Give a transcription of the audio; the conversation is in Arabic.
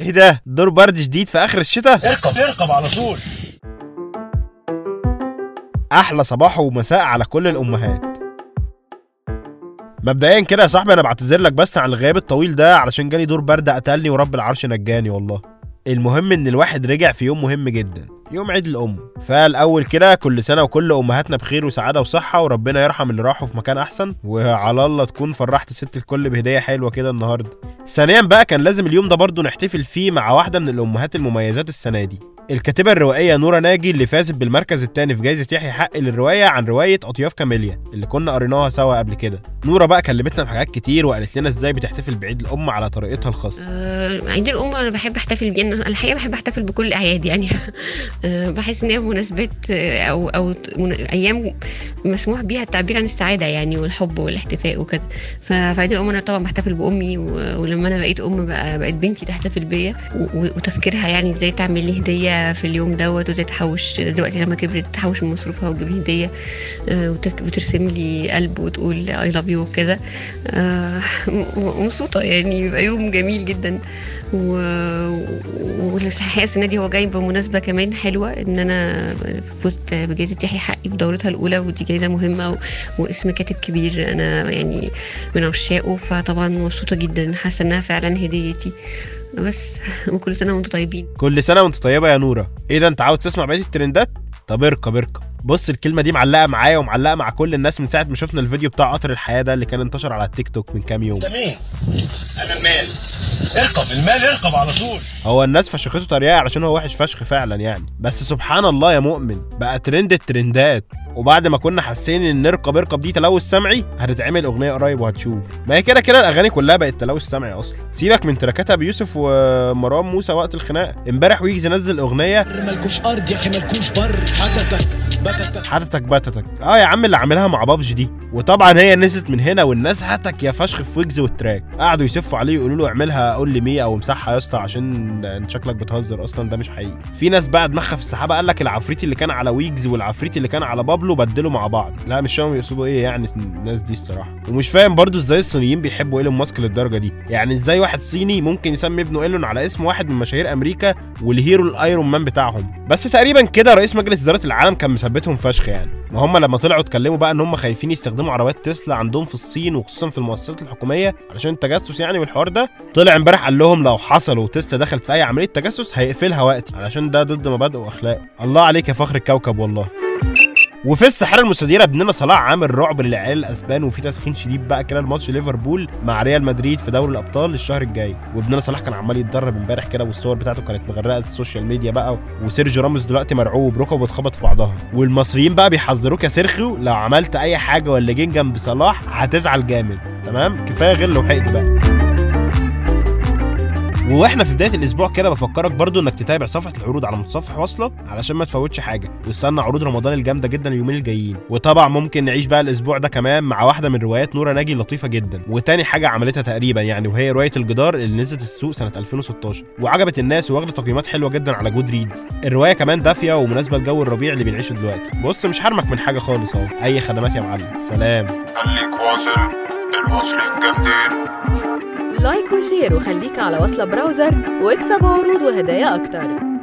إيه ده؟ دور برد شديد في آخر الشتاء؟ اركب اركب على طول. أحلى صباح ومساء على كل الأمهات. مبدئيا كده يا صاحبي أنا بعتذر لك بس عن الغياب الطويل ده علشان جالي دور برد قتلني ورب العرش نجاني والله. المهم إن الواحد رجع في يوم مهم جدا. يوم عيد الأم. فالأول كده كل سنة وكل أمهاتنا بخير وسعادة وصحة وربنا يرحم اللي راحوا في مكان أحسن. وعلى الله تكون فرحت ست الكل بهدية حلوة كده النهارده. ثانيا بقى كان لازم اليوم ده برضه نحتفل فيه مع واحدة من الأمهات المميزات السنة دي. الكاتبة الروائية نوره ناجي اللي فازت بالمركز الثاني في جائزه يحيى حق للرواية عن رواية أطياف كاميليا اللي كنا قريناها سوا قبل كده. نوره بقى كلمتنا في حاجات كتير وقالت لنا إزاي بتحتفل بعيد الأم على طريقتها الخاصة. آه، عيد الأم أنا بحب أحتفل بيه. الحقيقة بحب أحتفل بكل الأعياد يعني. بحس إن هي مناسبات آه، أو من- أيام مسموح بيها التعبير عن السعادة يعني والحب والاحتفاء وكذا ف- في عيد الأم أنا طبعا بحتفل بأمي و- ولما أنا بقيت أم بقى بقت بنتي تحتفل بيا وتفكيرها يعني إزاي تعمل لي هدية في اليوم دوت وإزاي تحوش دلوقتي لما كبرت تحوش من مصروفها وتجيب لي هدية آه، وترسم لي قلب وتقول I love you وكذا آه، م- مبسوطة يعني بيبقى يوم جميل جدا. و... والحقيقة السنة دي هو جاي بمناسبة كمان حلوة إن أنا فزت بجائزة يحيى حقي في دورتها الأولى ودي جائزة مهمة و... واسم كاتب كبير أنا يعني من عشاقه فطبعا مبسوطة جدا حاسة إنها فعلا هديتي. بس وكل سنة وأنتم طيبين. كل سنة وانت طيبة يا نورة. إيه ده أنت عاوز تسمع بقية الترندات؟ طب اركب اركب. بص الكلمة دي معلقة معايا ومعلقة مع كل الناس من ساعة ما شفنا الفيديو بتاع قطر الحياة ده اللي كان انتشر على التيك توك من كام يوم. مين؟ أنا المال اركب المال اركب على طول. هو الناس فشخته طريقه علشان هو وحش فشخ فعلا يعني. بس سبحان الله يا مؤمن بقى ترند الترندات. وبعد ما كنا حاسين إن نركب اركب دي تلوث سمعي هتتعمل أغنية قريب وهتشوف. ما هي كده كده الأغاني كلها بقت تلوث سمعي أصلا. سيبك من تراكات ابي يوسف ومروان موسى وقت الخناقه امبارح ويجز نزل أغنية ملكوش أرض يا أخي ملكوش بر. حتتك بتتك. حتتك بتتك. آه يا عم اللي عاملها مع بابجي دي. وطبعا هي نزلت من هنا والناس هاتك يا فشخ في ويجز وال track. قعدوا يسفوا عليه يقولوا له اعملها قول لي 100 أو امسحها يا اسطى عشان انت شكلك بتهزر أصلا ده مش حقيقي. في ناس بقى دماغها في السحابة قال لك العفريت اللي كان على ويجز والعفريت اللي كان على بابلو بدلوا مع بعض. لا مش فاهم يقصدوا إيه يعني الناس دي الصراحة. ومش فاهم برضو إزاي الصينيين بيحبوا إيلون ماسك للدرجة دي. يعني إزاي واحد صيني ممكن يسمي ابنه إيلون على اسم واحد من مشاهير أمريكا وال hero ال Iron Man بتاعهم. بس تقريبا كده رئيس مجلس إدارة العالم كان مثبتهم فشخ يعني. ما هم لما طلعوا اتكلموا بقى إن هم خايفين يستخدموا عربيات تسلا عندهم في الصين وخصوصا في المؤسسات الحكومية علشان التجسس يعني والحوار ده. طلع امبارح قال لهم لو حصل وتسلا دخلت في أي عملية تجسس هيقفلها وقتي علشان ده ضد مبادئه واخلاقه الله عليك يا فخر الكوكب والله. وفي الساحرة المستديرة ابننا صلاح عامل رعب للعيال الأسبان وفي تسخين شديد بقى كده لماتش ليفربول مع ريال مدريد في دوري الأبطال الشهر الجاي. وابننا صلاح كان عمال يتدرب امبارح كده والصور بتاعته كانت مغرقة ال social media بقى وسيرجيو راموس دلوقتي مرعوب ركبه اتخبط في بعضها. والمصريين بقى بيحذروك يا سيرخيو لو عملت أي حاجة ولا جين جنب صلاح هتزعل جامد. تمام؟ كفاية غل وحقد بقى. وإحنا في بداية الأسبوع كده بفكرك برضو إنك تتابع صفحة العروض على متصفح واصله علشان ما تفوتش حاجة. واستنى عروض رمضان الجامدة جدا اليومين الجايين. وطبعا ممكن نعيش بقى الأسبوع ده كمان مع واحدة من روايات نورة ناجي لطيفة جدا. وتاني حاجة عملتها تقريبا يعني وهي رواية الجدار اللي نزلت السوق سنة 2016 وعجبت الناس واخدة تقييمات حلوة جدا على Goodreads الرواية كمان دافية ومناسبة لجو الربيع اللي بنعيشه دلوقتي. بص مش حارمك من حاجة خالص أهو. أي خدمات يا معلم. سلام. خليك واصل. الواصلين جامدين. like و share وخليك على واصلة browser واكسب عروض وهدايا أكتر.